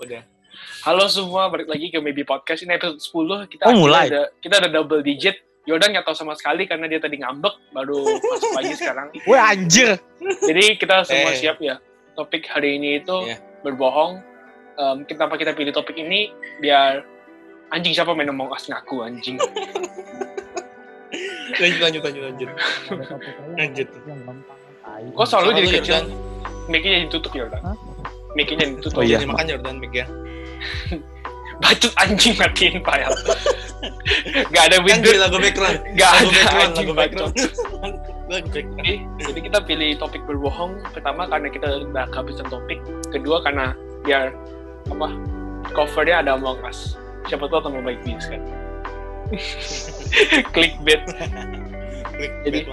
Udah. Halo semua, balik lagi ke Maybe Podcast. Ini episode 10. Kita Oh, mulai? Ada, kita ada double digit. Yordan nggak tahu sama sekali karena dia tadi ngambek, baru masuk lagi sekarang. Weh anjir. Jadi kita semua Eh. siap ya. Topik hari ini itu Iya. berbohong. Em, kenapa kita pilih topik ini? Biar anjing siapa main ngomong as ngaku anjing. Lanjut, lanjut, lanjut, lanjut. Lanjut. Kok selalu jadi kecil? Jordan. Mic-nya jadi tutup Yordan. Hah? Mic-nya jadi tutup. Oh, iya. Jadi makan Jordan mic ya. Bacot anjing matiin file. Gak ada Kan window. jadi lagu background. Gak Lagu ada background, anjing lagu background. Lagu background. Jadi, jadi kita pilih topik berbohong. Pertama karena kita udah kehabisan topik. Kedua karena biar apa covernya ada Among Us. Siapa tahu tambah baik views kan. Clickbait. Jadi-.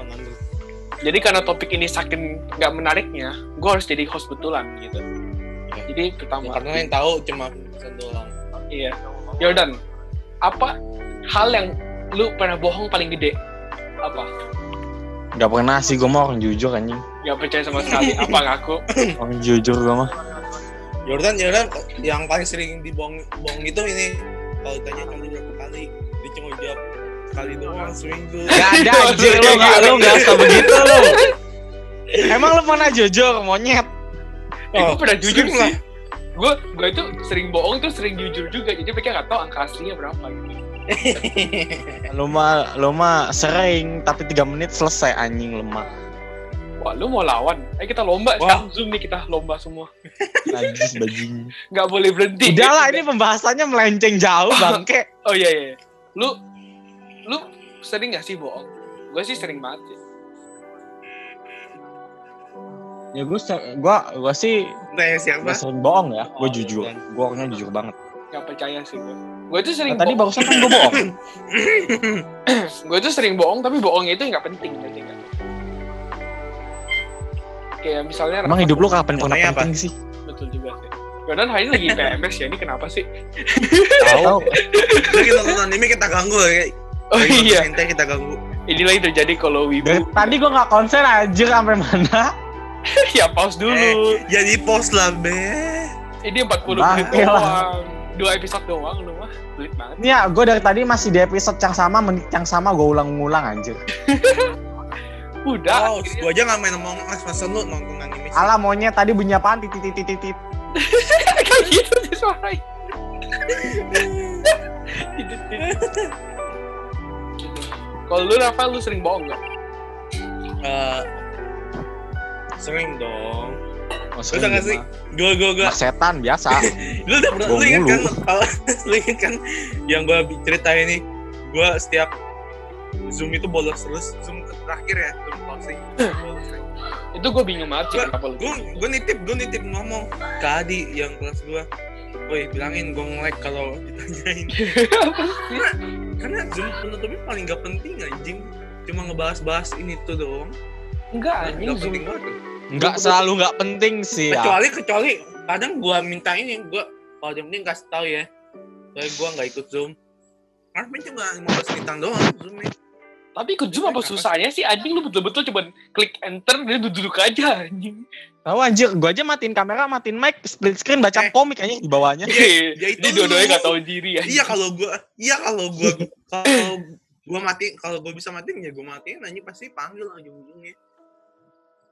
Jadi karena topik ini saking nggak menariknya, gue harus jadi host betulan gitu. Jadi Ya, pertama, karena yang tahu cuma Vincent doang. iya. Jordan, apa hal yang lu pernah bohong paling gede? Apa? Gak pernah sih gue mah orang jujur anjing. Gak percaya sama sekali. Apa ngaku? Orang jujur gue mah. Jordan, Jordan yang paling sering dibohong bohong itu ini kalau ditanya kamu berapa kali, dia cuma jawab sekali doang seminggu. Gak ada anjir lu gak lu gak usah begitu lu. Emang lu mana jujur monyet? Eh, gue Oh, pernah jujur lah. sih. Gue gue itu sering bohong tuh sering jujur juga. Jadi mereka nggak tahu angka aslinya berapa gitu. Lu mah lu mah sering tapi 3 menit selesai anjing lemah. Wah, lu mau lawan? Ayo kita lomba Wah. sekarang zoom nih kita lomba semua. Najis bajing. Nggak boleh berhenti. Udahlah ini pembahasannya melenceng jauh bangke. Oh iya iya. Lu lu sering gak sih bohong? Gue sih sering banget. Sih. Ya gue gua gua sih Tanya siapa? gak sering bohong ya. Gue Oh, jujur. bukan. Gue orangnya jujur banget. Gak percaya sih gue. Gue tuh sering Nah, tadi barusan kan gue bohong. gue tuh sering bohong tapi bohongnya itu nggak penting jadi kan. Kayak misalnya Emang hidup lu kapan pernah Contohnya apa? penting sih? betul juga sih. Jordan hari ini lagi PMS ya ini kenapa sih? Tahu. Kita nonton anime kita ganggu ya. Oh Lagi iya, kita ganggu. inilah yang terjadi kalau wibu. tadi gue gak konsen anjir sampai mana. ya pause dulu. Eh, jadi post lah be. Ini 40 menit Bangke lah. doang. Dua episode doang lu mah. Pelit banget. Nih ya, gue dari tadi masih di episode yang sama, menit yang sama gue ulang-ulang anjir. Udah. Oh, gua aja nggak main Among Us masa lu nonton anime sih? Alah monyet tadi bunyi apaan? Titit titit titit. Kayak gitu sih suaranya. Kalau lu Rafa lu sering bohong nggak? Eh, sering dong. Oh, Lu tau gak sih? Gue gue setan biasa. Lu udah pernah lu inget kan? Kalau lu inget kan yang gue ceritain ini, gue setiap zoom itu bolos terus zoom terakhir ya zoom closing Itu gue bingung banget sih Gua- kenapa lu. gue gue nitip gue nitip ngomong ke Adi yang kelas gue Woi bilangin gue nge-like kalau ditanyain karena karena zoom penutupnya paling gak penting anjing cuma ngebahas-bahas ini tuh doang Enggak anjing gak zoom. Enggak selalu nggak penting sih ya. kecuali kecuali kadang gue minta ini gue kalau yang penting kasih tahu ya soalnya gue nggak ikut zoom penting cuma 15 menitan doang zoomnya Tapi ikut zoom apa susahnya sih anjing lu betul-betul cuman klik enter dia duduk aja anjing. Tahu anjir, gue aja matiin kamera, matiin mic, split screen baca Eh. komik anjing di bawahnya. ya itu Dia dua-duanya lu. gak tahu diri anjing. iya kalau gue iya kalau gue kalau gue mati kalau gue bisa matiin ya gue matiin anjing pasti panggil ujung-ujungnya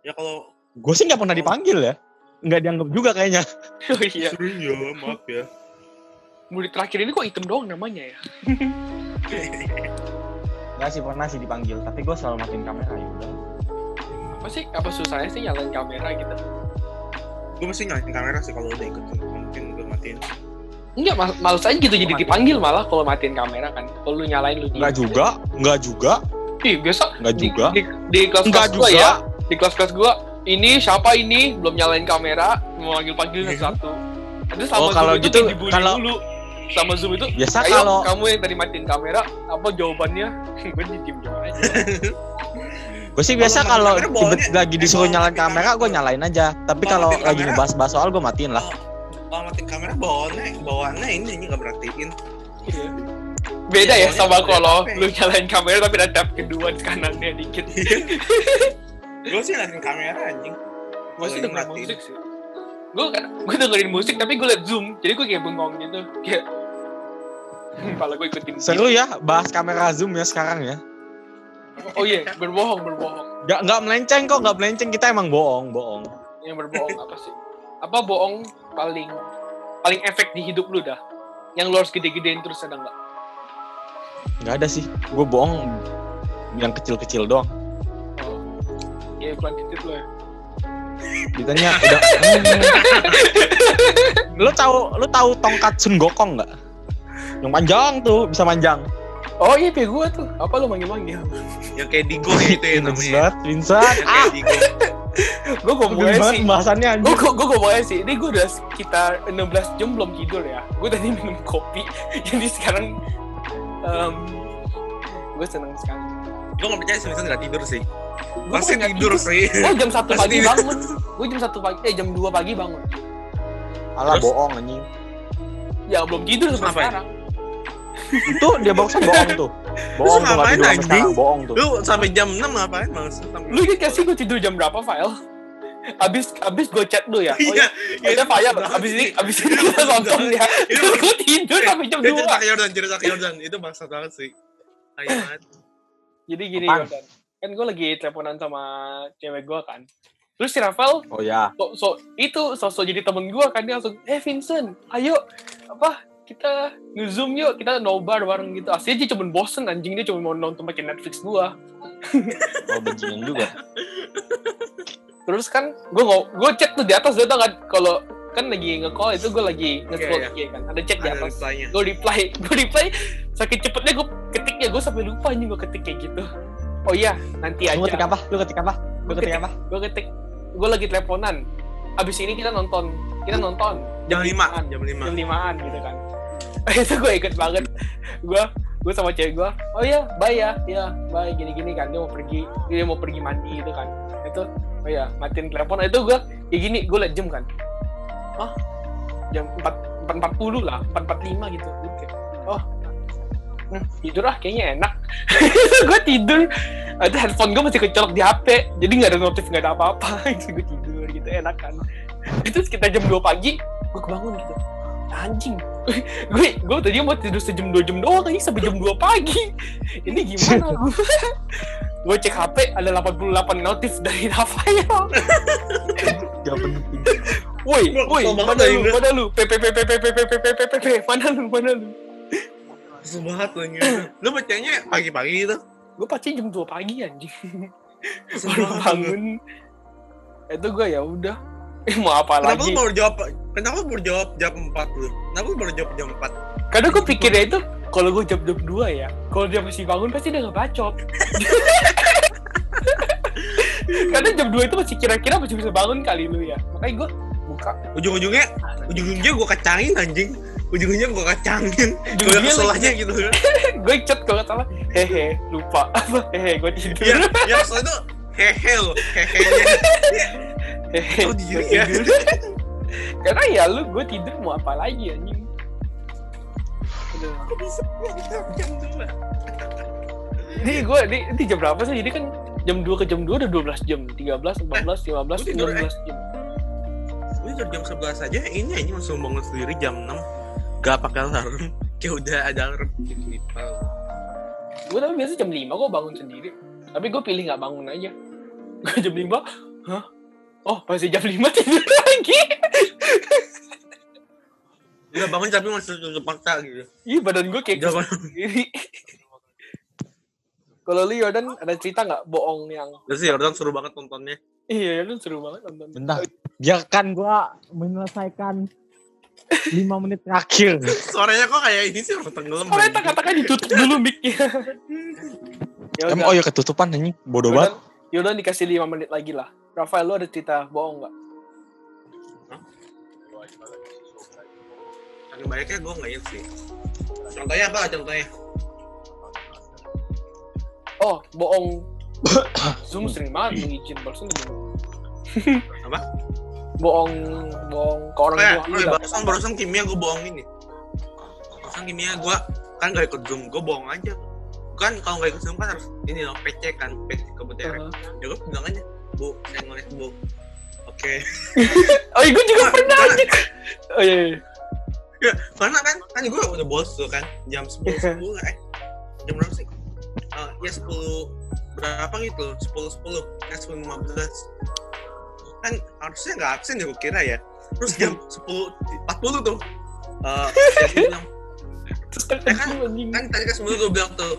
ya kalau Gue sih nggak pernah dipanggil ya. Nggak dianggap juga kayaknya. Oh iya. ya maaf ya Murid terakhir ini kok item doang namanya ya? Nggak sih pernah sih dipanggil, tapi gue selalu matiin kamera ya udah. Apa sih? Apa susahnya sih nyalain kamera gitu? gue mesti nyalain kamera sih kalau udah ikut mungkin gue matiin Enggak, mal males aja gitu jadi dipanggil malah kalau matiin kamera kan. Kalau lu nyalain lu Nggak juga, nggak juga, Ih, biasa nggak di, juga. di, di kelas Nggak kelas gua juga. ya. Di kelas-kelas gua ini siapa ini belum nyalain kamera mau panggil-panggil Iya. satu. Itu sama Oh, kalau Zoom itu gitu, kayak dibully kalau- dulu. Sama Zoom itu Biasa Ayo kalau kamu yang tadi matiin kamera apa jawabannya? gue di diem aja. gue sih biasa Kalau lagi disuruh kalau nyalain kamera, kamera- gue nyalain aja. Tapi Kalau lagi ngebahas-bahas soal gue matiin lah. kalau matiin kamera bawaannya bawaannya ini anjing nggak merhatiin Iya. Beda ya Soalnya sama ada kalau lu nyalain kamera tapi ada tab kedua di kanannya dikit. gue sih ngeliatin kamera anjing Gue sih Kalau denger matiin. musik sih. gue kan gue dengerin musik tapi gue liat zoom jadi gue kayak bengong gitu kayak kepala gue ikutin Seru ya bahas kamera zoom ya sekarang ya. oh iya berbohong berbohong Gak nggak melenceng kok, nggak melenceng kita emang bohong, bohong. yang berbohong apa sih apa bohong paling paling efek di hidup lu dah yang lu harus gede-gedein terus ada nggak Nggak ada sih, gue bohong yang kecil-kecil doang. Ya lu ya Ditanya udah. Hmm. lu tahu lu tahu tongkat Sun Gokong nggak? Yang panjang tuh bisa manjang. oh iya gue tuh apa lu manggil-manggil Yang kayak Digo ya itu ya namanya. Vincent, Ah, gue ngomongnya banget sih pembahasannya gue gue gue ngomongnya sih ini gue udah sekitar 16 jam belum tidur ya gue tadi minum kopi jadi sekarang em gue seneng sekali Gue gak percaya sih Vincent gak tidur sih. Gua Pasti tidur sih. gue jam satu pagi tidur. bangun gue jam satu pagi eh jam 2 pagi bangun Alah Terus? bohong anjing. ya belum tidur Terus sampai ngapain? sekarang Itu dia barusan bohong tuh. Bohong tuh ngapain, anjing? sekarang, bohong tuh. Lu sampai jam 6 ngapain Mas? lu inget gak sih gue tidur jam berapa file abis abis gue chat lu ya oh Iya, iya ada file abis ini abis ini kita nonton ya Itu gue tidur sampai jam Dia 2 cerita ke Jordan, cerita ke Jordan. Itu bangsat banget sih. Ayo banget. jadi gini Apaan? Jordan kan gue lagi teleponan sama cewek gue kan. Terus si Rafael Oh ya. so, so itu sosok jadi temen gue kan dia langsung eh Vincent ayo apa kita nge-zoom yuk kita nobar bareng gitu. Aslinya dia cuma bosen anjing dia cuma mau nonton pakai Netflix gue Oh bajingan juga. terus kan gue gue chat tuh di atas dia tau kan kalau kan lagi nge-call itu gue lagi nge-scroll Iya, IG kan ada chat di atas. gue reply gue reply sakit cepetnya gue ketiknya gue sampai lupa anjing gue ketik kayak gitu oh iya nanti aja. Lu ketik apa? Lu ketik apa? Lu ketik apa? gue ketik. Gue lagi teleponan. Abis ini kita nonton. Kita nonton. Jam 5, limaan. jam 5. jam limaan gitu kan. Itu gue ikut banget. Gue gue sama cewek gue oh iya bye ya. Ya bye. Gini gini kan. Dia mau pergi dia mau pergi mandi gitu kan. Itu oh iya matiin telepon. Itu gue kayak gini gue liat jam kan. Oh jam empat empat empat puluh lah empat empat lima gitu. Gua kayak, oh tidur ah kayaknya enak gue tidur ada handphone gue masih kecolok di HP jadi nggak ada notif nggak ada apa-apa gitu gue tidur gitu enak kan itu sekitar jam dua pagi gue kebangun gitu anjing gue gue tadi mau tidur sejam dua jam doang ini sampai jam 2 pagi ini gimana gue cek HP ada 88 notif dari Rafael gak penting woi woi mana lu mana lu pp pp pp pp pp pp mana lu mana lu Susah banget lagi. Lu bacanya pagi-pagi gitu. gue pasti jam 2 pagi anjing baru bangun itu gue ya udah mau apa Kenapa lagi baru jawab? Kenapa baru jawab jam 4 lu? Kenapa baru jawab jam 4? Kadang gue pikirnya itu kalau gue jam jam dua ya, kalau dia masih bangun pasti dia nggak bacot. Karena jam 2 itu masih kira-kira masih bisa bangun kali lu ya. Makanya gue buka. Ujung-ujungnya, ujung-ujungnya gua kacangin anjing. Ujung-ujungnya gua kacangin. Ujung-ujungnya kesel aja gitu kan. gue chat kalau nggak salah. Hehe, lupa. Apa? Hehe, gue tidur. Ya, ya soalnya itu hehe lo, hehenya. Hehe, Oh, gue diri ya. tidur. Karena ya lu gue tidur mau apa lagi anjing. Kok bisa jam 2? Ini gue ini, ini jam berapa sih? Jadi kan jam 2 ke jam 2 udah 12 jam. 13, 14, 15, lu tidur, 16 jam. Ini udah jam 11 aja, ini aja langsung bangun sendiri jam 6 Gak pakai alarm Kayak udah ada alarm gitu Gue tapi biasa jam 5 gue bangun sendiri. Tapi gue pilih nggak bangun aja. Gue jam 5, hah? Oh, masih jam 5 tidur lagi. Udah bangun tapi masih tutup mata gitu Ih, badan gue kayak sendiri. Kalau lu Jordan ada cerita nggak bohong yang Udah sih Jordan seru banget nontonnya iya Jordan seru banget nonton. Bentar. Biarkan gua menyelesaikan 5 menit terakhir. Suaranya kok kayak ini sih orang tenggelam Soalnya kata-kata ditutup dulu mic-nya. ya Emang oh ya ketutupan anjing. Bodoh banget. Jordan dikasih 5 menit lagi lah. Rafael lu ada cerita bohong nggak? Saking banyaknya gue nggak inget sih Contohnya apa contohnya? Oh, bohong. Zoom sering banget lu izin barusan gimana? Apa? Bohong, bohong ke orang tua. oh ya, barusan barusan kimia gue bohongin nih Barusan kimia gue kan gak ikut zoom, gue bohong aja Kan kalau gak ikut zoom kan harus ini loh, PC kan, PC komputer Uh, Ya gue bilang aja, bu, saya ngeliat bu oke. Oh iya, gue juga Karena- pernah karena- anjing. Oh iya, iya. Ya, karena kan kan gue udah bolos tuh kan jam 10 10 eh jam berapa sih? Eh, ya 10 berapa gitu 10 10 ya 10 15 kan harusnya nggak absen ya gue kira ya. Terus jam 10 40 tuh eh ya gue bilang kan Eh, kan- anjing. kan tadi kan sebelum gue bilang tuh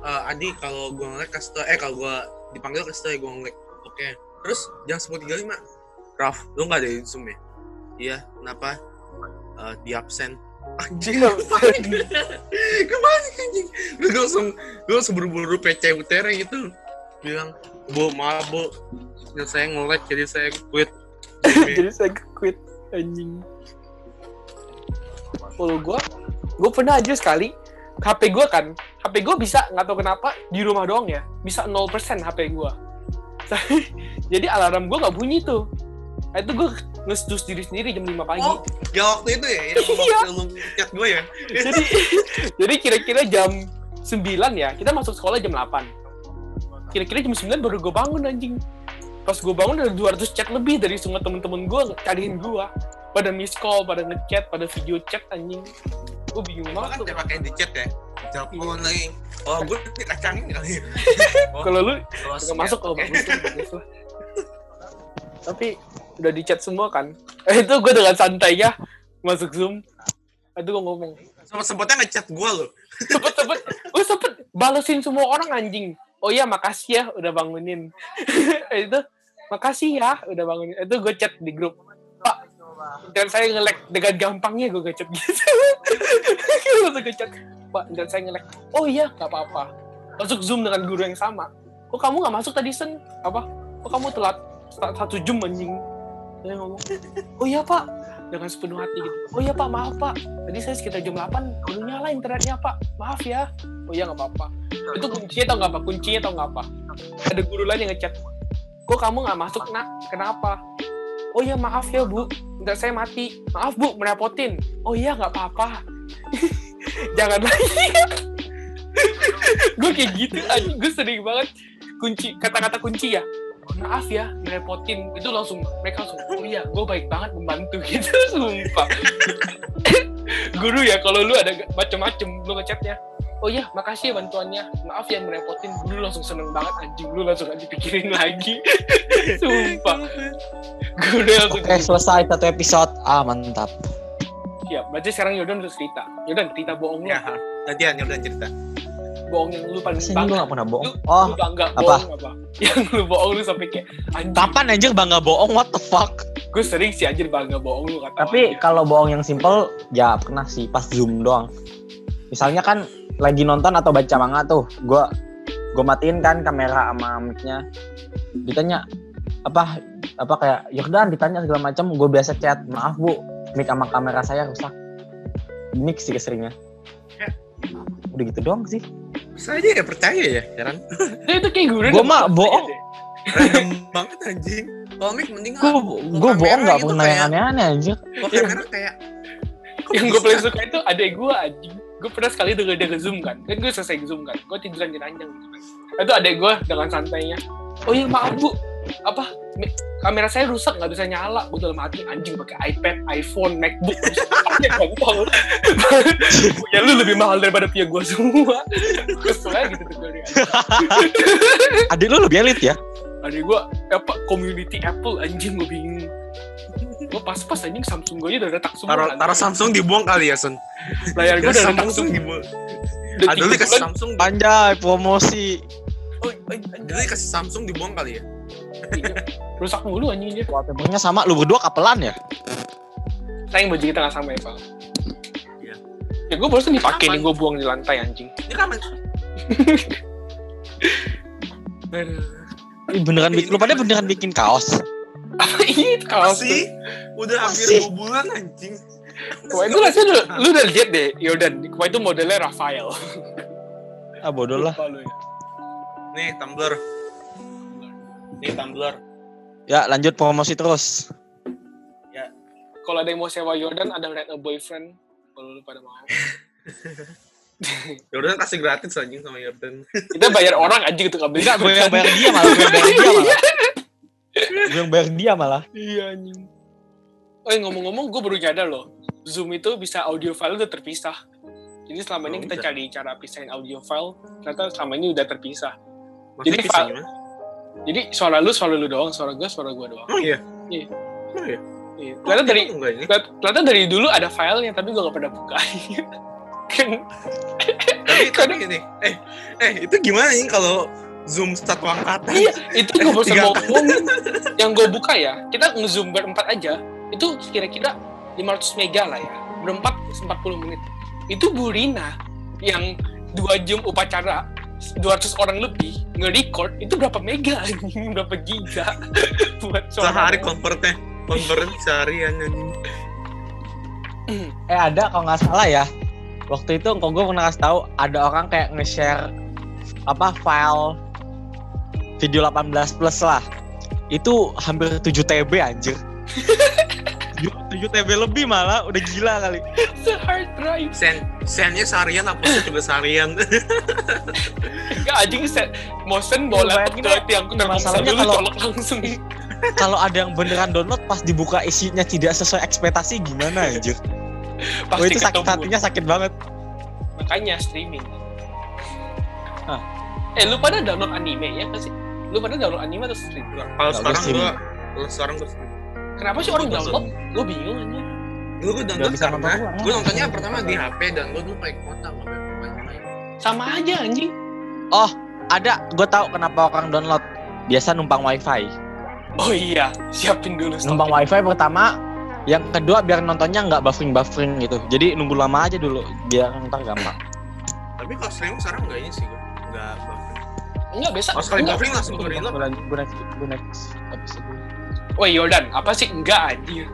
eh, Adi kalau gue ngelek kasih tau eh kalau gue dipanggil kasih tau ya gue ngelek oke. Terus jam 10.35 Raf lu nggak ada zoom ya? Iya kenapa? Eh, di absen. Anjing. Ke mana anjing? Gue langsung gue langsung buru-buru PC UTR gitu bilang bu maaf bu ya saya ngelek jadi saya quit Jadi saya quit anjing. Kalau gue, gue pernah aja sekali HP gue kan, HP gue bisa nggak tahu kenapa di rumah doang ya, bisa 0% HP gue. Jadi alarm gue nggak bunyi tuh. Nah, itu gue ngestus diri sendiri jam 5 pagi. oh ya waktu itu ya yang Iya. chat gue ya jadi jadi kira-kira jam 9 ya kita masuk sekolah jam 8 kira-kira jam 9 baru gue bangun anjing. Pas gue bangun ada 200 chat lebih dari semua temen-temen gue cariin gue pada miss call pada ngechat pada video chat anjing. Gue bingung banget dia pakai di chat ya. Telepon lagi. Oh gue dikacangin kali. Oh, kalau lu nggak masuk kalau bagus lah, tapi udah di chat semua kan? Eh, itu gue dengan santainya masuk zoom. Itu gue ngomong. Sempet sempetnya ngechat gue loh. Cepet cepet gue sempet balesin semua orang anjing oh iya makasih ya udah bangunin. Itu makasih ya udah bangunin. Itu gue chat di grup. Pak dan saya ngelek dengan gampangnya gue ngechat gitu. Langsung ngechat pak dan saya ngelek oh iya nggak apa-apa. Masuk zoom dengan guru yang sama. Kok kamu nggak masuk tadi sen? Apa? Kok kamu telat? Sa- satu jam anjing. Saya ngomong oh iya pak dengan sepenuh hati gitu. Oh iya pak maaf pak. Tadi saya sekitar jam 8 baru nyala internetnya pak. Maaf ya. Oh iya nggak apa-apa. Itu kuncinya tau nggak apa kuncinya tau nggak apa ada guru lain yang ngechat kok kamu nggak masuk nak? Kenapa? Oh iya maaf ya bu. Ntar saya mati. Maaf bu merepotin. Oh iya nggak apa-apa. Jangan lagi. Gue kayak gitu aja gue sering banget. Kunci kata-kata kunci ya maaf ya merepotin itu langsung mereka langsung oh iya gue baik banget membantu. Gitu sumpah. Guru ya kalau lu ada macem-macem lu ngechatnya oh iya makasih ya bantuannya. Maaf ya merepotin lu langsung seneng banget anjing. Lu langsung aja pikirin lagi. Sumpah. Guru langsung Oke, selesai satu episode. Ah, mantap. siap berarti sekarang Yodan udah cerita. Yodan cerita bohong lu ya gantian udah cerita bohong yang lu paling gue bangga gak pernah bohong. lu, Oh, lu bangga apa? bohong apa yang lu bohong lu sampai kayak anjing kapan anjir bangga bohong? What the fuck? gue sering sih anjir bangga bohong lu kata Tapi kalau bohong yang simple, ya pernah sih pas zoom doang. Misalnya kan lagi nonton atau baca manga tuh, gue gue matiin kan kamera sama mic-nya. Ditanya apa apa kayak Yordan ditanya segala macam, gue biasa chat, maaf bu, mic sama kamera saya rusak. Mix sih keseringnya. Udah gitu doang sih. bisa aja ya percaya ya heran Itu, itu kayak guru Gua udah mah bohong. random banget anjing komik mending Gue gue bohong nggak gitu pernah yang aneh-aneh anjir. Kok kamera kayak yang gue paling suka itu adek gue anjing gue pernah sekali denger dia nge-zoom kan. Kan gue selesai zoom kan. Gue tiduran di ranjang gitu kan. Itu adek gue dengan santainya. Oh iya maaf bu. Apa? Kamera saya rusak nggak bisa nyala. Gue dalam hati anjing pakai iPad iPhone MacBook. Gampang punya lu lebih mahal daripada punya gue semua. Kesel gitu tuh gue Adik lu lebih elit ya? adek gue apa community Apple. Anjing gue bingung pas-pas anjing Samsung gue udah retak semua taruh taruh Samsung dibuang kali ya Sun? Layar gue udah retak Samsung semua. dibuang dikasih bulan. Samsung Anjay, promosi. Oh, dulu dikasih Samsung dibuang kali ya? Rusak mulu anjing dia. Wallpapernya sama, lu berdua kapelan ya? sayang baju kita nggak sama ya pak Iya. ya gue barusan dipakai nih gue buang di lantai anjing. Ini kan Ih, beneran bikin, lu pada beneran bikin kaos? Apa ini? Kaos masih udah hampir Masih. dua bulan anjing. Wah itu rasanya lu, lu udah lihat deh Yodan. Wah itu modelnya Rafael. Ah, bodoh lah. Ya. nih Tumblr. Nih Tumblr. Ya, lanjut promosi terus. Kalau ada yang mau sewa Yodan Ada rent a boyfriend. Kalau lu pada mau. Jordan kasih gratis anjing sama Jordan Kita bayar orang anjing itu nggak bisa. Enggak, gue yang bayar dia malah, gue bayar dia malah. Gue yang bayar dia malah Iya anjing. Oh ngomong-ngomong, gue baru nyadar loh. Zoom itu bisa audio file udah terpisah. Jadi selama ini Oh, kita bisa. cari cara pisahin audio file, ternyata selama ini udah terpisah. Maksudnya Jadi, gimana? Jadi suara lu suara lu doang, suara gue suara gue doang. Oh iya. Iya. Oh iya. Iya. Ternyata dari ini. ternyata dari dulu ada filenya, tapi gue gak pernah buka. kan Tapi tapi ini, eh eh itu gimana nih kalau zoom satu angkatan? iya, itu gue baru mau ngomongin. Yang gue buka ya, kita nge-zoom berempat aja, itu kira-kira 500 mega lah ya. Berempat 40 menit. Itu Burina yang dua jam upacara 200 orang lebih nge-record itu berapa mega anjing berapa giga buat suara Sehari convertnya, convert seharian anjing. eh ada kalau nggak salah ya waktu itu kok gue pernah kasih tahu ada orang kayak nge-share apa file video 18 plus lah. Itu hampir 7 TB anjir. 7, 7 TB lebih malah udah gila kali. Hard drive. Sen, sennya seharian, hapusnya juga seharian. enggak anjing set motion bola Bayangin laptop ya, yang masalahnya kalau- colok langsung. kalau ada yang beneran download pas dibuka isinya tidak sesuai ekspektasi gimana anjir? Wah, pasti itu sakit ketemu. hatinya sakit banget. Makanya streaming. Hah. eh lu pada download anime ya nggak sih lu pada download anime atau streaming Kalau sekarang gua gua, kalau sekarang gua kenapa sih orang Gua download? Gue bingung aja Dulu gue download bisa karena gue nontonnya pertama di HP dan gue dulu pakai kuota nggak pakai wifi. sama aja anjing. Ada. Gue tahu kenapa orang download. Biasa numpang wifi. Oh iya siapin dulu numpang stoknya. wifi pertama. Yang kedua biar nontonnya nggak buffering buffering gitu. Jadi nunggu lama aja dulu biar ntar gampang. Tapi kalau streaming sekarang nggak ini sih gue nggak. Enggak biasa Kalau sekali enggak. buffering langsung gue reload. gue next gue next gue episode. Woi Yordan, apa sih enggak anjir?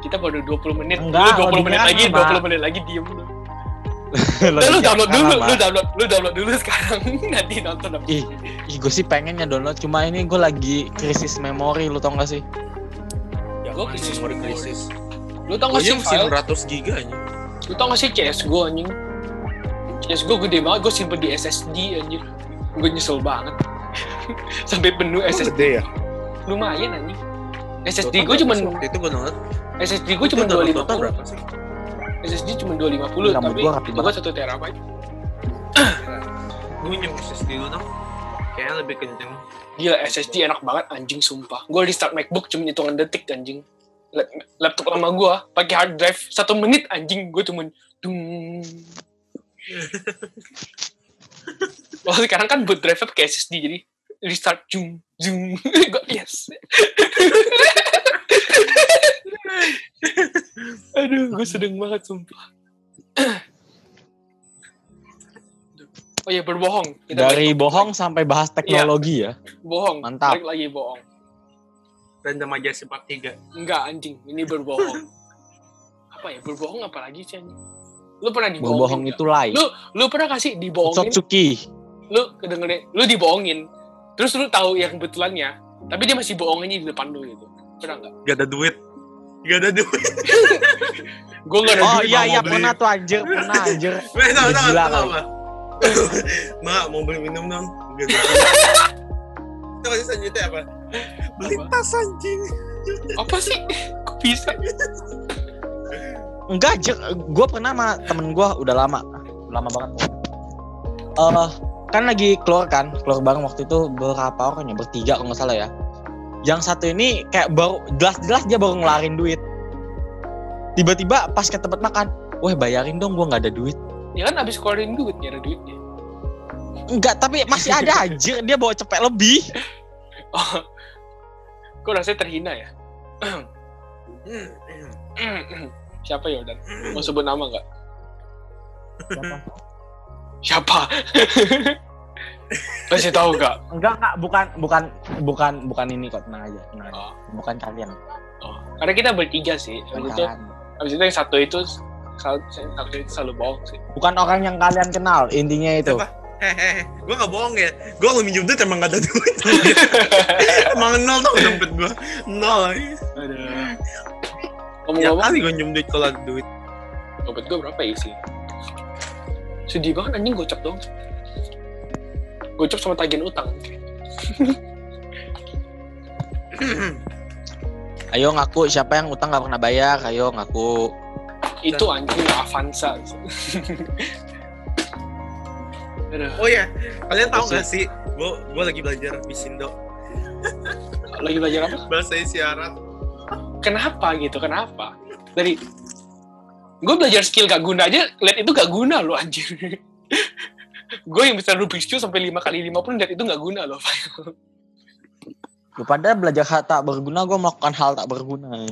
Kita baru 20 menit, Enggak, lu 20 menit lagi, lama. 20 menit lagi diem lu. Lo Nah, lu download dulu, lu download, lu download dulu sekarang nanti nonton apa. Ih, ih gue sih pengennya download cuma ini gue lagi krisis memori lu tau gak sih Ya, Gua mana krisis memori krisis. Lu tau Gue gak sih masih file? 600 giga aja. Lu tau gak sih CS gue anjing? CS gue gede banget, gue simpen di SSD anjir. Gue nyesel banget. Sampai penuh SSD. gede ya. Lumayan anjing. SSD gue waktu itu gue download. SSD gue cuman Itu download total 250. berapa sih? SSD cuma 250 Rambut tapi gua rapi itu banget. kan 1 terabyte. Gue nyem SSD dulu dong. Kayaknya lebih kenceng. Gila SSD enak banget anjing sumpah. Gue restart MacBook cuma hitungan detik anjing. Lap- Laptop lama gue pakai hard drive satu menit anjing gue cuma dung. Oh sekarang kan boot drive pakai SSD jadi restart zoom zoom. gue yes. Aduh, gue sedeng banget sumpah. Oh iya berbohong. Kita dari bohong sampai bahas teknologi ya bohong. Mantap. Balik lagi bohong. Random aja sifat tiga. Enggak anjing, ini berbohong. apa ya berbohong apa lagi sih anjing? Lu pernah dibohongin? berbohong itu lie Lu lu pernah kasih dibohongin? Sotsuki Lu kedengerin, lu dibohongin. Terus lu tahu yang kebetulannya, tapi dia masih bohonginnya di depan lu gitu. Pernah nggak? Gak ada duit. Gak ada duit. Gue nggak ada oh duit. iya iya pernah tuh anjir pernah anjir Weh, tau, tau, gila tau? Mak, mau beli minum dong. Gak ada. Itu kasih selanjutnya apa? Beli Apa? tas anjing. Apa sih? Kok bisa? enggak gue pernah sama temen gue udah lama lama banget eh kan lagi keluar kan keluar bareng waktu itu berapa orang ya bertiga kalau nggak salah ya yang satu ini kayak baru jelas-jelas dia baru ngelarin duit tiba-tiba pas ke tempat makan wah bayarin dong gue nggak ada duit Ya kan abis keluarin duit, ya ada duitnya. enggak tapi masih ada anjir dia bawa cepet lebih Oh, kok rasanya terhina ya? Siapa ya udah? Mau sebut nama nggak? Siapa? Siapa? Masih tahu nggak? enggak enggak bukan bukan bukan bukan ini kok tenang aja tenang aja Oh. bukan kalian Oh, karena kita bertiga sih. bukan Habis itu, habis itu yang satu itu selalu, yang satu itu selalu bohong sih. bukan orang yang kalian kenal intinya itu Siapa? Hehehe, gue gak bohong ya. Gue kalau minjem duit emang gak ada duit. emang nol tuh dompet gue. Nol. Aduh. Ya Ngomong-ngomong, kali gue minjem duit kalau ada duit. dompet gue berapa ya sih? Sedih banget anjing gocap dong. Gocap sama tagihan utang. Ayo ngaku siapa yang utang nggak pernah bayar? Ayo ngaku. Itu anjing Avanza. Oh ya, kalian tahu Apa gak sih? Gue gue lagi belajar Bisindo lagi belajar apa? bahasa isyarat. Kenapa gitu? Kenapa? Dari gue belajar skill gak guna aja, lihat itu gak guna loh anjir. gue yang bisa Rubik's Cube sampai 5 kali 5 pun lihat itu gak guna loh. Lu pada belajar hal tak berguna, gue melakukan hal tak berguna.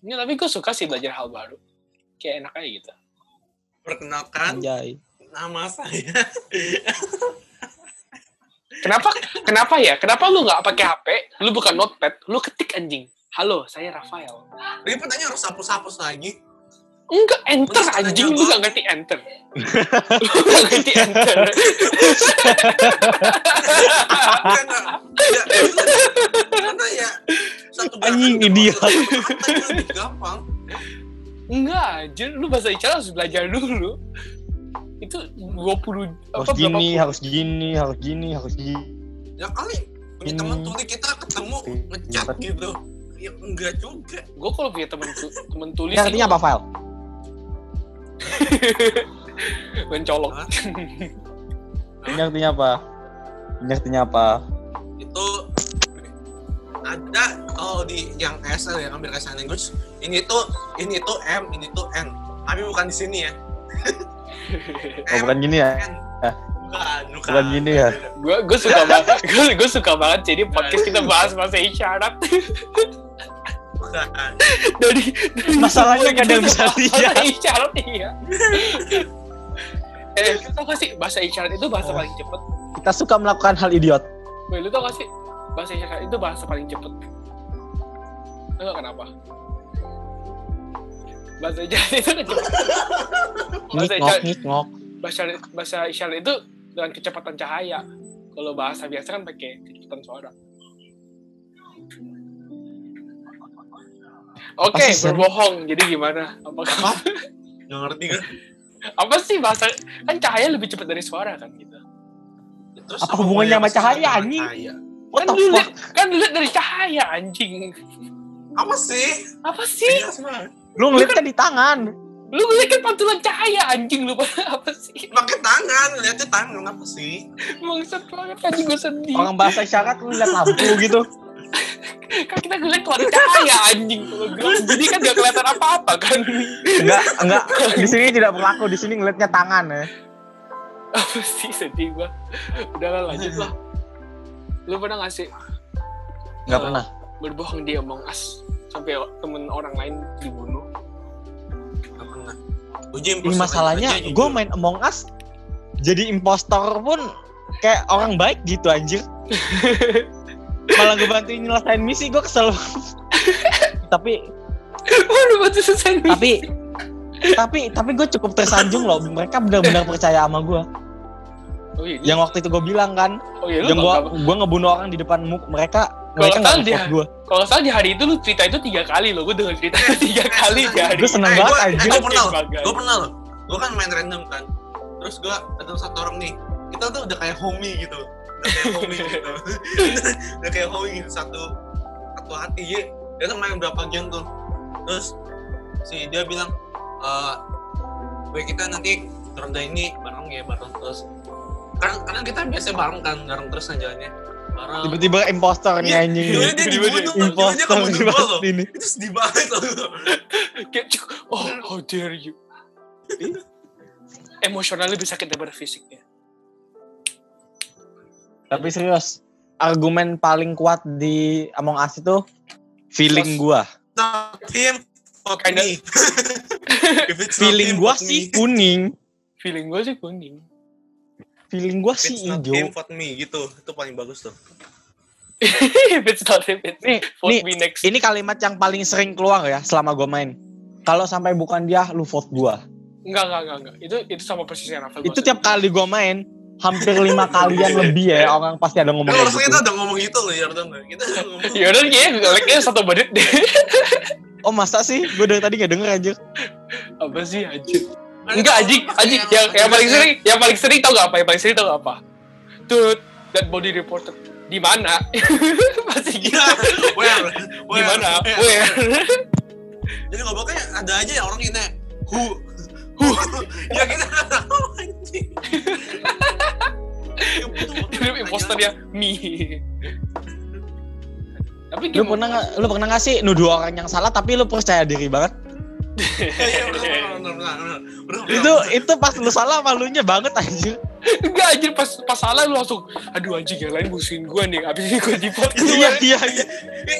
Ya, tapi gue suka sih belajar hal baru. Kayak enak aja gitu. Perkenalkan Anjay. nama saya. Kenapa? Kenapa ya? Kenapa lu nggak pakai HP? Lu bukan notepad, lu ketik anjing. Halo, saya Rafael. Ribet aja harus hapus-hapus lagi. Enggak, enter anjing. Lu nggak ngerti enter. lu nggak ngerti enter. Karena ya, satu Anjing, idiot. gampang. Enggak, anjir. Lu bahasa isyarat harus belajar dulu. Itu 20 Harus apa gini, berapa? harus gini, harus gini, harus gini. Ya kali punya teman tuli kita ketemu ngechat gitu. Ya enggak juga. Gue kalau punya temen tu- temen tulis Ini artinya apa, file? mencolok. Ini artinya apa? Ini artinya apa? Itu ada kalau di yang SL ya ambil sign language ini tuh ini tuh M ini tuh N tapi bukan di sini ya Oh, bukan gini ya? N Eh. bukan bukan Bukan gini ya? gue gue suka banget gue gue suka banget jadi podcast kita bahas bahasa isyarat bukan. Dari, dari Masalahnya nggak ada yang itu bisa bahasa lihat. isyarat iya eh lu tau gak sih bahasa isyarat itu bahasa paling cepet? Kita suka melakukan hal idiot. Woi, lu tau gak sih bahasa isyarat itu bahasa paling cepet? Tau gak kenapa? Bahasa isyarat itu kan cepet. Bahasa Ngik ngok, isyarat ngik ngok. bahasa bahasa isyarat itu dengan kecepatan cahaya. Kalau bahasa biasa kan pakai kecepatan suara Oke, Sen? berbohong. Jadi gimana? Apakah apa nggak ngerti kan apa sih bahasa kan cahaya lebih cepat dari suara kan gitu. Terus Apa hubungannya sama cahaya, anjing? cahaya? What kan the lu fuck? lihat kan lu lihat dari cahaya anjing. apa sih Apa sih? Banget. Lu ngeliatnya di tangan. Lu ngeliat kan pantulan cahaya anjing lu apa sih? pakai tangan lihatnya tangan apa sih Bangsat banget anjing gue sedih. Orang bahasa isyarat lu lihat lampu gitu. Kan kita ngeliat keluar cahaya anjing. Jadi kan gak kelihatan apa-apa kan. Enggak, enggak. Di sini tidak berlaku. Di sini ngeliatnya tangan ya. apa sih sedih gua. Udahlah lanjut lah. Lu pernah gak sih Enggak Eh, pernah. berbohong di Among Us sampai temen orang lain dibunuh? nggak pernah Uji Ini masalahnya gue main Among Us jadi impostor pun kayak orang baik gitu anjir. Malah gue bantuin nyelesain misi gue kesel. tapi Waduh, batu selesai nih. tapi tapi tapi gue cukup tersanjung loh. Mereka benar-benar percaya sama gue. Oh iya, Yang waktu itu gue bilang kan, oh iya yang gue gue ngebunuh orang di depan muk mereka Kalau mereka salah nggak dia. gue. kalau salah di hari itu lu cerita itu tiga kali loh, gue denger cerita itu tiga kali di hari. Gue seneng Eh, banget gua- eh, gua pernah gue pernah loh gue kan main random kan terus gue ketemu satu orang nih kita tuh udah kayak homie gitu udah kayak homie gitu. Udah kayak homie gitu satu satu hati. Ya dia tuh main berapa game tuh? Terus si dia bilang eh gue kita nanti ronda ini bareng ya bareng terus. Karena karena kita biasa bareng kan bareng terus kan jalannya. Bareng. Tiba-tiba impostor nih Iya, anjing. tiba-tiba dia kamu di loh. ini. itu sedih banget loh. Kayak, oh how dare you. Emosionalnya bisa kita berfisiknya. Tapi serius, argumen paling kuat di Among Us itu feeling gua. him not Feeling gua sih kuning. Feeling gue sih kuning. Feeling gua sih it's not hijau. him fuck me gitu itu paling bagus tuh If it's not him, Nih, vote nih, me next. ini kalimat yang paling sering keluar ya selama gua main. Kalau sampai bukan dia, lu vote gua. Enggak, enggak, enggak, enggak. Itu itu sama persisnya Rafael. Itu tiap kali gua main, hampir lima kalian lebih ya orang pasti ada ngomong Nah, gitu. kita udah ngomong gitu loh ya udah nggak? kita udah ngomong Ya udah kayaknya like-nya satu menit deh. Oh masa sih? Gue dari tadi gak denger aja. apa sih anjir? Enggak anjing, pasti anjing yang yang paling sering, yang paling sering tau gak apa? Yang paling sering tau gak apa? Dude, that body reported di mana pasti gitu Iya, where, di mana Where? where Jadi gobloknya ada aja ya orang ini who who ya kita nggak tahu anjing. Ya. Terus imposternya me tapi Lu pernah nggak lu pernah nggak sih nuduh orang yang salah tapi lu percaya diri banget? Iya, iya, Itu itu pas lu salah malunya banget anjir. enggak anjir pas pas salah lu langsung aduh anjing yang lain musuhin gua nih abis ini gua di pot Iya iya iya.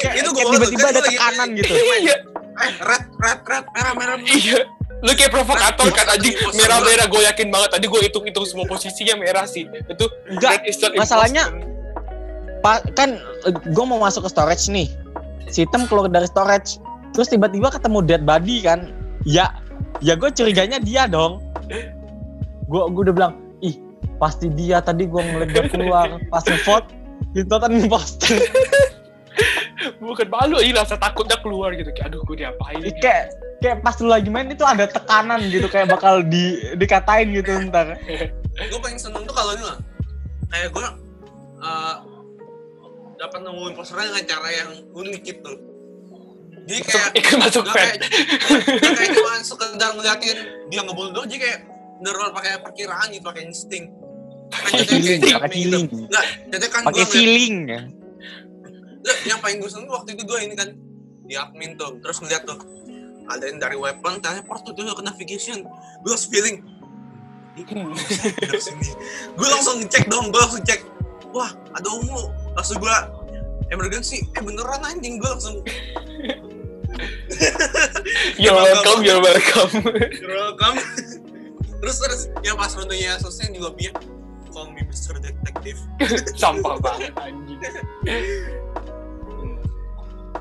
Kayak, itu gua tiba-tiba ada tekanan gitu. iya Eh, red, red, red, merah, merah. iya lu kayak provokator kan anjing itu merah merah gue yakin banget tadi gue hitung hitung semua posisinya merah sih itu Enggak, masalahnya-. Pa- kan gue mau masuk ke storage nih. Si Tem keluar dari storage. Terus tiba-tiba ketemu dead body kan. Ya, ya gue curiganya dia dong. Gue gue udah bilang, ih pasti dia tadi gue ngeliat dia keluar pas ngevote itu kan imposter. bukan malu ini rasa takutnya keluar gitu. Kayak aduh gue diapain Ih, kayak kayak pas lu lagi main itu ada tekanan gitu kayak bakal di dikatain gitu ntar. gue paling seneng tuh kalau ini lah. Kayak gue uh, dapat nemuin posternya dengan cara yang unik gitu. Jadi kayak ikut masuk nggak fan. kayak nggak kayak cuma sekedar ngeliatin dia ngebunuh doang jadi kayak bener pakai perkiraan gitu pakai insting. Kan Pakai feeling, pakai feeling. nggak jadi kan Pakai gue feeling ya. Nggak, yang paling gue seneng waktu itu gue ini kan di admin tuh. Terus ngeliat tuh ada yang dari weapon teleport tuh ke navigation gue langsung feeling gue langsung ngecek dong gue langsung cek. Wah ada ungu. Langsung gue emergency. Eh beneran anjing gue langsung. You're welcome you're welcome. Welcome. Terus terus yang pas rundenya selesai juga punya call me Mr. Detective. Sampah banget anjing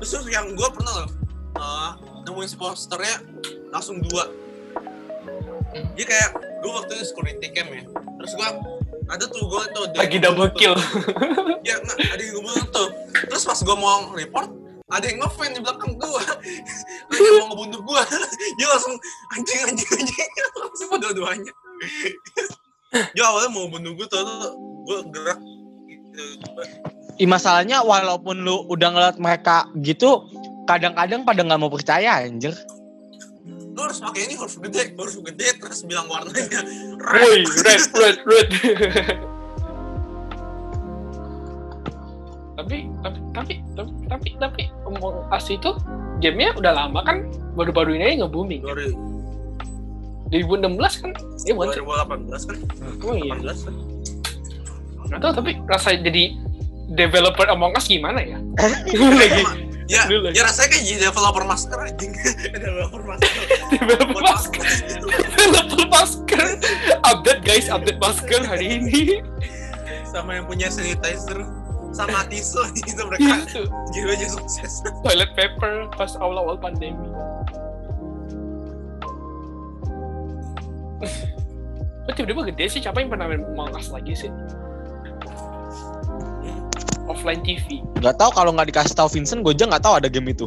terus terus yang gue pernah loh uh, nemuin posternya langsung dua. Jadi kayak gue waktu itu security cam ya. Terus gue ada tuh gue tuh lagi double kill. Ya nah, ada yang gue tuh. Terus pas gue mau report ada yang ngefan di belakang gue ada yang mau ngebunuh gue dia langsung anjing anjing anjing. Langsung dua-duanya. Dia awalnya mau bunuh gue tuh gue gerak. gitu. Ih, masalahnya walaupun lu udah ngeliat mereka gitu, kadang-kadang pada nggak mau percaya anjir. lu harus pakai ini huruf gede huruf gede terus bilang warnanya woi red red red. Tapi tapi tapi tapi tapi tapi omong as itu gamenya udah lama kan baru-baru ini aja nge-booming dari 2016 kan? Iya bukan sih? 2018 kan? Oh iya. 18 kan? Nggak tahu tapi rasa jadi developer Among Us gimana ya? Lagi ya Dulu ya rasanya kayak jadi developer masker anjing. Developer masker. Developer masker. developer masker. Update guys update masker hari ini. Sama yang punya sanitizer. Sama tisu itu mereka itu. jiwa aja sukses. Toilet paper pas awal-awal pandemi. Kok tiba-tiba gede sih? Siapa yang pernah main Among Us lagi sih? Offline TV. Gak tahu kalau nggak dikasih tahu Vincent, gue aja nggak tahu ada game itu.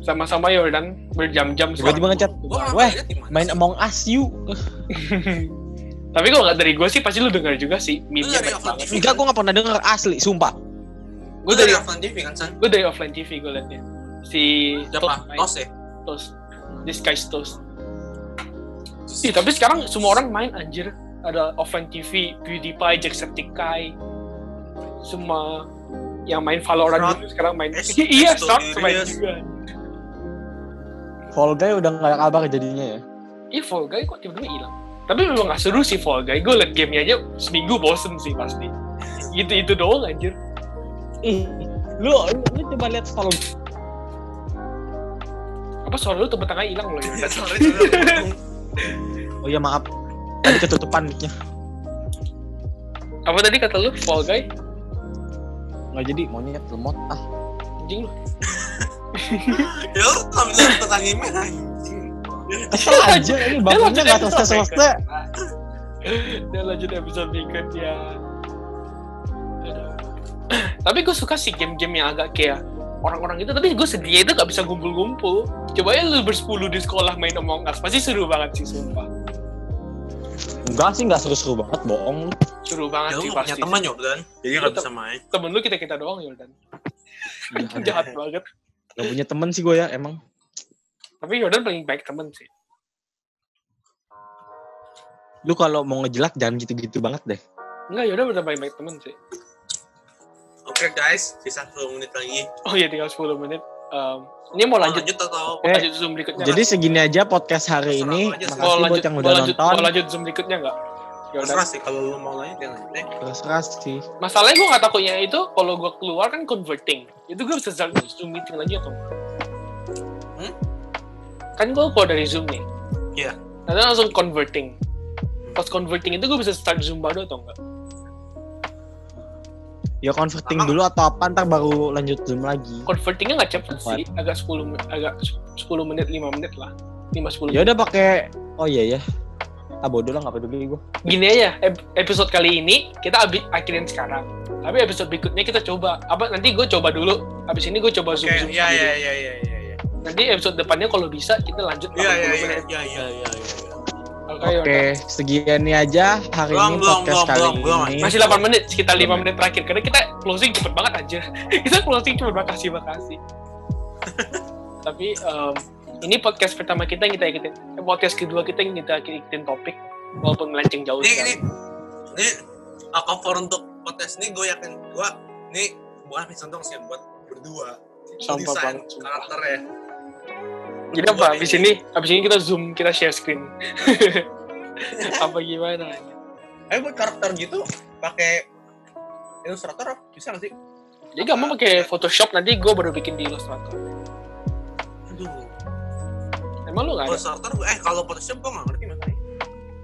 Sama-sama Yordan berjam-jam. Tiba-tiba ngechat, Weh, main? Among Us you. Tapi kalau nggak dari gue sih pasti lu denger juga sih. Meme-nya Enggak, gue nggak pernah denger asli, sumpah. gue dari dari offline TV kan san gue dari offline TV gue liatnya. Si siapa tos ya Toast. This guy's Toast. Ih, tapi sekarang semua orang main anjir. Ada offline TV, PewDiePie, Jacksepticeye. Semua yang main Valorant dulu sekarang main. Eh, iya, Shroud Shroud main juga. Fall Guy udah nggak ada kabar jadinya ya. Ih, Fall Guy kok tiba-tiba hilang. Tapi memang gak seru sih Fall Guy. Gue liat gamenya aja seminggu bosen sih pasti. Gitu-itu doang anjir. Ih, lu, lu, lu coba lihat Fall Apa suara lu tengah hilang loh ya? Oh iya maaf. Tadi ketutupan mic-nya. Apa tadi kata lu Fall Guy? Nggak jadi, monyet lemot ah. Anjing lu. ya lu sambil nonton anime anjing Kesel aja, ini bangunnya nggak selesai-selesai. Dan lanjut episode berikutnya. Aduh. Tapi gue suka sih game-game yang agak kayak orang-orang itu. Tapi gue sedihnya itu gak bisa ngumpul-ngumpul. Coba ya lu bersepuluh di sekolah main Among Us. Pasti seru banget sih, sumpah. Enggak sih, enggak seru-seru banget, bohong lu. Seru Ya banget lu sih nggak punya pasti. teman Jordan. Jadi nggak bisa main. Temen lu kita kita doang Jordan. Jahat banget. Gak punya temen sih gue ya, emang. Tapi Jordan paling baik temen sih. Lu kalau mau ngejelak jangan gitu-gitu banget deh. Enggak, Jordan bener paling baik temen sih. Oke guys, sisa 10 menit lagi. Oh iya tinggal 10 menit. Um, ini mau Mau lanjut, lanjut atau Eh, lanjut zoom berikutnya. Jadi segini aja podcast hari Terserah ini. mau Makasih buat lanjut, yang mau udah lanjut, nonton. mau lanjut zoom berikutnya nggak? Terserah sih kalau lu mau lanjut ya lanjut deh. Terserah sih. Masalahnya gue nggak takutnya itu kalau gue keluar kan converting. Itu gue bisa start zoom meeting lagi atau enggak? Hmm? Kan gue keluar dari zoom nih. Iya. Nanti langsung converting. Pas converting itu gue bisa start zoom baru atau enggak? Ya converting dulu atau apa ntar baru lanjut zoom lagi. Convertingnya nggak cepet Cepat. sih, agak 10 men- agak 10 menit 5 menit lah. 5 10 Ya udah pakai Oh iya ya. Ah bodoh lah nggak peduli gue. gini aja ep- episode kali ini kita abi- akhirin sekarang tapi episode berikutnya kita coba apa nanti gue coba dulu habis ini gue coba zoom Oke, zoom iya iya iya iya iya iya. nanti episode depannya kalau bisa kita lanjut Iya 80 iya iya menit iya iya iya. iya. Oke, sekian ini aja hari Belum, ini belum, podcast belum, kali belum, belum. ini. masih 8 menit sekitar 5 Belum. menit terakhir karena kita closing cepet banget aja kita closing cepet makasih makasih tapi em, ini podcast pertama kita yang kita ikutin eh, podcast kedua kita yang kita ikutin topik walaupun melenceng jauh Ini ini ini uh, cover untuk podcast ini gue yakin gue ini bukan dong sih buat berdua. Sampah Desain banget, karakternya. Jadi apa? Abis ini, abis ini kita zoom, kita share screen. apa gimana? Eh buat karakter gitu pakai ilustrator bisa nggak sih? Jadi gampang pakai Photoshop nanti gue baru bikin di Illustrator. Aduh. Emang lu nggak ada? Ilustrator eh kalau Photoshop gue nggak ngerti masalahnya.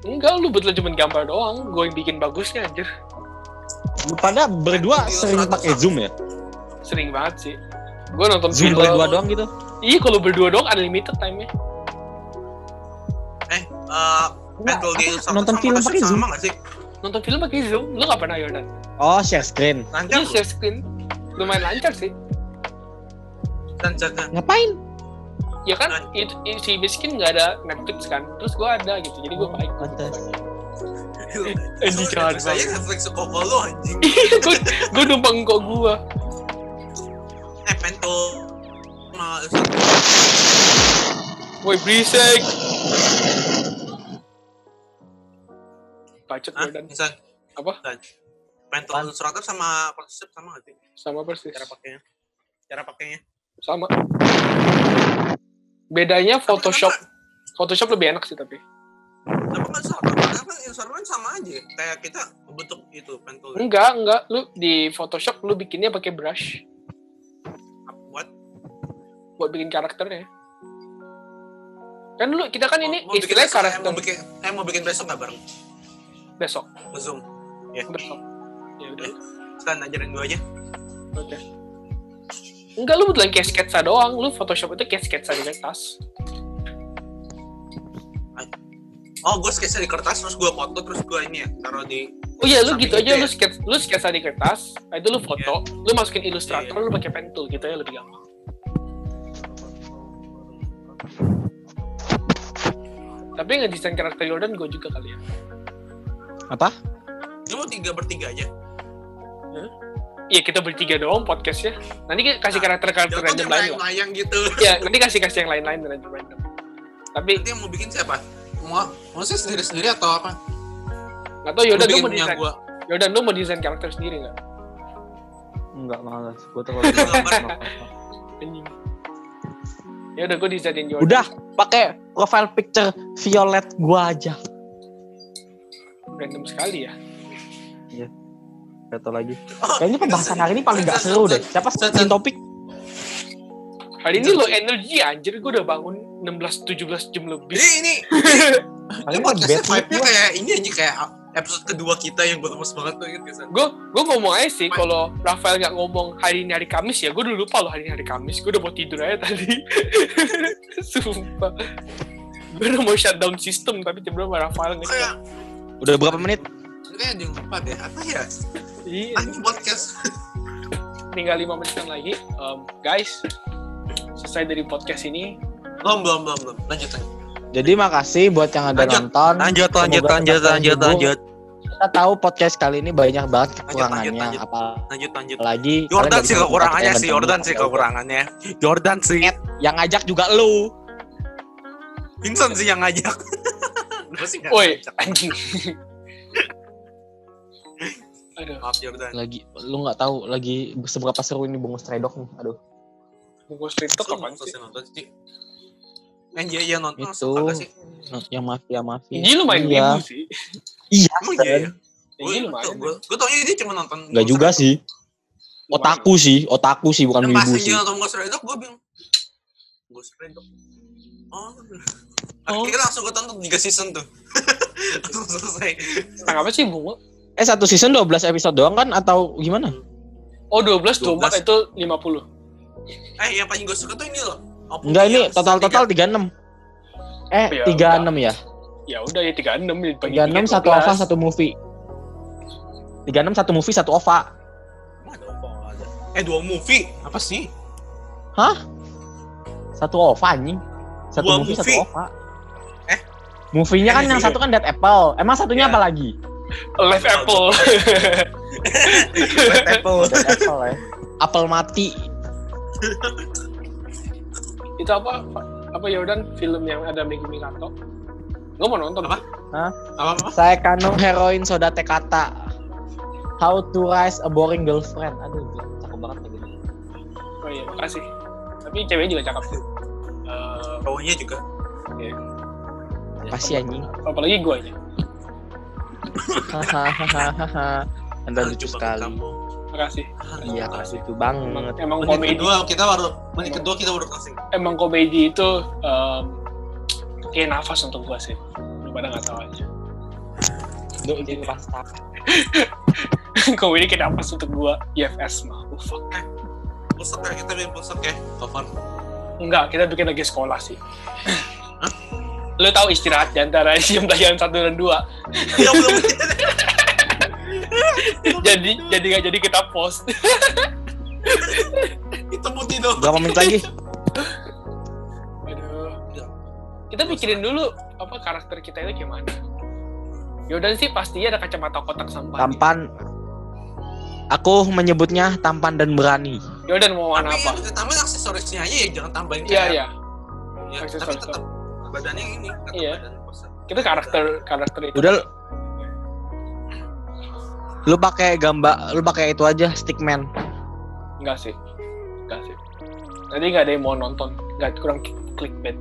Enggak, lu betul cuma gambar doang. Gue yang bikin bagusnya anjir. Lu pada berdua sering pakai zoom ya? Sering banget sih. Gue nonton Zoom film. berdua doang gitu? Iya, kalau berdua doang unlimited time-nya. Eh, uh, di apa, Illustrator nonton film pakai zoom? sama nggak sih? Nonton film pakai Zoom, lu nggak pernah Yordan? Oh, share screen. Lancar Iya, share screen. Lumayan lancar sih. lancarnya. Ngapain? Ya kan, itu, i- si miskin nggak ada Netflix kan. Terus gue ada gitu, jadi gue baik. Pantes. Anjing jahat Saya banget. Netflix koko lu anjing. gue gue numpang kok gue. Eh pentul sama. Woi berisik. Hah? Jordan Misal Apa? Dan pentul Illustrator sama Photoshop sama nggak sih? sama persis. Cara pakainya. Cara pakainya. Sama. Bedanya Photoshop Kenapa- Photoshop lebih enak sih tapi. Kenapa nggak? Karena kan Illustrator kan sama aja. Kayak kita bentuk itu pentul. Enggak, enggak. Lu di Photoshop lu bikinnya pakai brush buat bikin karakternya. Kan lu kita kan ini mau bikin istilahnya besok, karakter mau bikin eh mau bikin besok nggak bareng? besok. Nge-zoom. Besok. Ya udah. Sekarang ajarin gue aja. Oke. Enggak, lu betulan kayak sketsa doang. Lu Photoshop itu kayak sketsa di kertas. Oh, gue sketsa di kertas terus gue foto terus gue ini ya taruh di Oh iya, lu gitu itu aja, ya? lu sketsa, lu sketsa di kertas, nah itu lu foto, lu masukin ilustrator, lu pakai pentul gitu ya lebih gampang. Tapi ngedesain karakter Jordan gue juga kali ya. Apa? Ini mau tiga bertiga aja. Iya kita bertiga doang podcastnya. Nanti kita kasih Nah, karakter-karakter random lain lah. layang-layang gitu. Iya, nanti kasih kasih yang lain-lain random random. Tapi Nanti yang mau bikin siapa? Mau mau sih sendiri-sendiri atau apa? nggak tahu Jordan lu mau desain. gua. Jordan lu mau desain karakter sendiri nggak? Enggak malas. Gue terlalu. Anjing. Ya udah gue desainin Jordan. Udah, pakai profile picture violet gua aja. Random sekali ya. Gak tau lagi. Oh, Kayaknya pembahasan hari ini paling gak seru deh. Siapa sih topik? Hari ini lo energi anjir, gue udah bangun 16-17 jam lebih. Ini ini Paling ini podcastnya bad mood vibe-nya kayak ini aja kayak episode kedua kita yang gue lemes banget tuh gitu kan. gue gue ngomong aja sih kalau Rafael nggak ngomong hari ini hari Kamis ya gue udah lupa loh hari ini hari Kamis gue udah mau tidur aja tadi sumpah gue udah mau shutdown sistem tapi tiba-tiba Rafael nggak Kayak Udah berapa menit? kayak ada yang lupa deh apa ya? iya Anjing podcast. tinggal lima menitan lagi Um, guys selesai dari podcast ini Belum belum belum belum. Lanjut lanjut. Jadi makasih buat yang ada Lanjut, nonton. Lanjut, lanjut, Semoga lanjut, lanjut, lanjut, Kita tahu podcast kali ini banyak banget kekurangannya. lanjut. Apalagi lanjut, lanjut. kalian Jordan sih kekurangannya sih, Jordan sih kekurangannya. Jordan sih. Yang ngajak juga lu. Vincent sih yang ngajak. Woi, anjing. Aduh, Maaf Jordan. Lagi lu nggak tahu lagi seberapa seru ini bunga stray dog nih. Aduh. Talk Lu kapan sih nonton sih. Anjay ya nonton Itu. sih? Yang mafia mafia. Ini lu main iya. wibu sih. Iya. Emang iya ya? Ini lumayan. Gue gue taunya dia cuma nonton. Enggak juga sih. Otaku sih, otaku sih bukan Yang wibu pas sih. dia nonton Ghost Rider gue bilang Ghost Rider. Oh. Oh. Akhirnya langsung gue tonton 3 season tuh. langsung selesai. Tentang apa sih Bungo? Eh satu season 12 episode doang kan atau gimana? Oh 12, 24 12. itu 50. Eh yang paling gue suka tuh ini loh. Opung Enggak ini total-total tiga. 36. Eh, Ya, 36 ya? Ya udah ya 36 dibagi 36 satu OVA satu movie. 36 satu movie satu OVA. Eh dua movie apa sih? Satu OVA anjing. Satu Dua movie, satu? OVA. Eh? Movie-nya kan Eh, yang iya. satu kan Dead Apple. Emang satunya Iya. apa lagi? Live Apple. Red Apple. Dead Apple ya. Apple mati. itu apa? Apa Jordan film yang ada Megi Mikato? Gue mau nonton. Apa? Apa apa? Saya kanong heroin soda tekata. How to raise a boring girlfriend. Aduh, cakep banget lagi. Oh iya, makasih. Tapi ceweknya juga cakep sih. Eh, Cowoknya juga. Kasih anjing. apalagi gue aja. Hahaha. Anda lucu sekali. kamu. Makasih. Iya, Makasih. itu Emang, banget. emang Menit komedi, kedua kita baru menit kedua kita baru kasih. emang komedi itu em, kayak nafas untuk gue sih. Lu pada nggak tahu aja. Duh, ini pasta. komedi kayak nafas untuk gue. IFS mah. Oh, fuck. Pusat ya kita bikin pusat ya. Cover. Enggak, kita bikin lagi sekolah sih. Lu tahu istirahat di antara jam tayangan satu dan dua. Ya belum. jadi jadi nggak jadi kita post. Itu putih dong. Berapa menit lagi? Aduh. Kita pikirin dulu apa karakter kita itu gimana. Yaudah sih pastinya ada kacamata kotak sampah. Tampan. Aku menyebutnya tampan dan berani. Yaudah mau warna Tapi apa? yang tambahin aksesorisnya aja ya jangan tambahin Iya kayak- iya. Ya, tapi tetap badannya ini. tetap Iya. badan. Kita karakter karakter itu. Udah lu pakai gambar, lu pakai itu aja stickman. Enggak sih. Enggak sih. Nanti nggak ada yang mau nonton. Nggak kurang clickbait.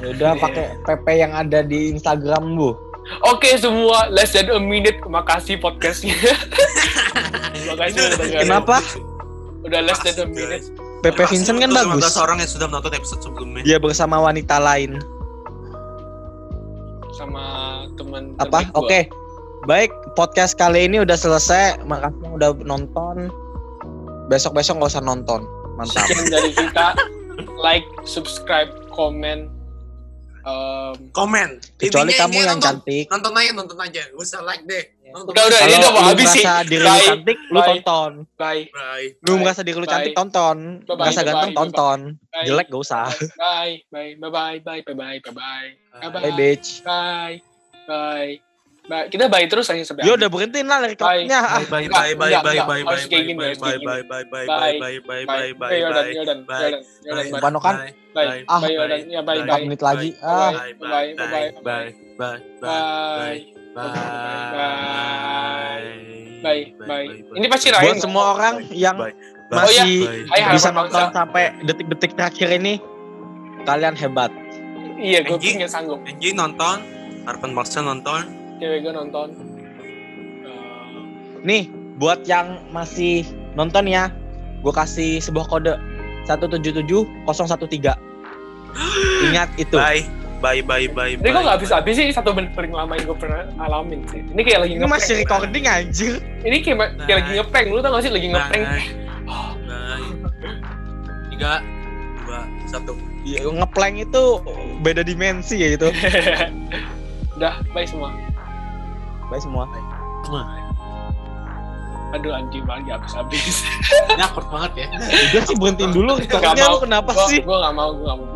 Ya Udah pakai PP yang ada di Instagram lu. Oke semua, less than a minute. Makasih podcastnya. Makasih udah dengerin. Kenapa? Udah less than a Makasih, minute. PP Makasih Vincent kan bagus. 15 orang yang sudah menonton episode sebelumnya. Dia bersama wanita lain. Sama teman Apa? terbaik gua. Baik, podcast kali ini udah selesai. Makasih udah nonton. Besok-besok nggak usah nonton. Mantap. Sekian dari kita. like, subscribe, komen. Um, komen. Kecuali Intinya kamu iya, yang nonton, cantik. Nonton aja, nonton aja. Gak usah like deh. Iya. Nonton. Udah, udah, ini udah mau habis sih. Kalau diri lu cantik, lu tonton. Bye. Bye. Lu merasa diri lu cantik, tonton. Merasa ganteng, tonton. Jelek, gak usah. Bye. Bye. Bye-bye. Bye-bye. Bye-bye. Bye-bye. Bye, Bye. Bye. Bye. Bye. Kita bye terus aja sampai. Ya udah berhentiin lah recordnya. Ah, Bye bye bye bye bye bye bye bye bye bye bye bye bye Bye. bye bye bye Bye. bye Bye. Yodan, bye. Yodan, Yodan, Bye. bye. Panokan. Bye. Bye. Ah. Bye. Ya, bye. Bye. menit lagi. Bye. Ah, Bye. Bye. Bye. bye bye Bye. bye Bye. Bye. Ini pasti Ryan. buat semua orang yang Bye. masih bisa nonton sampai detik-detik terakhir ini, kalian hebat. Iya, gue nggak sanggup. Anjing nonton, harapan bangsa nonton. Cewek gue nonton. Eh, Nih, buat yang masih nonton ya, gue kasih sebuah kode 177013. Ingat itu. Bye. Bye bye bye Ini kok nggak habis-habis sih satu menit paling lama yang gue pernah alamin sih. Ini kayak lagi Ini masih recording anjir. Ini kayak, ma- kayak lagi ngeprank. Lu tau gak sih lagi ngeprank? Bye. Tiga, dua, satu. Ya, ngeplank itu beda dimensi ya itu. Udah, bye semua. Bye semua. Aduh anjing banget habis-habis. Awkward banget ya. Udah sih berhentiin dulu. Recordnya mau. kenapa Gua, sih? gua gak mau, gua gak mau.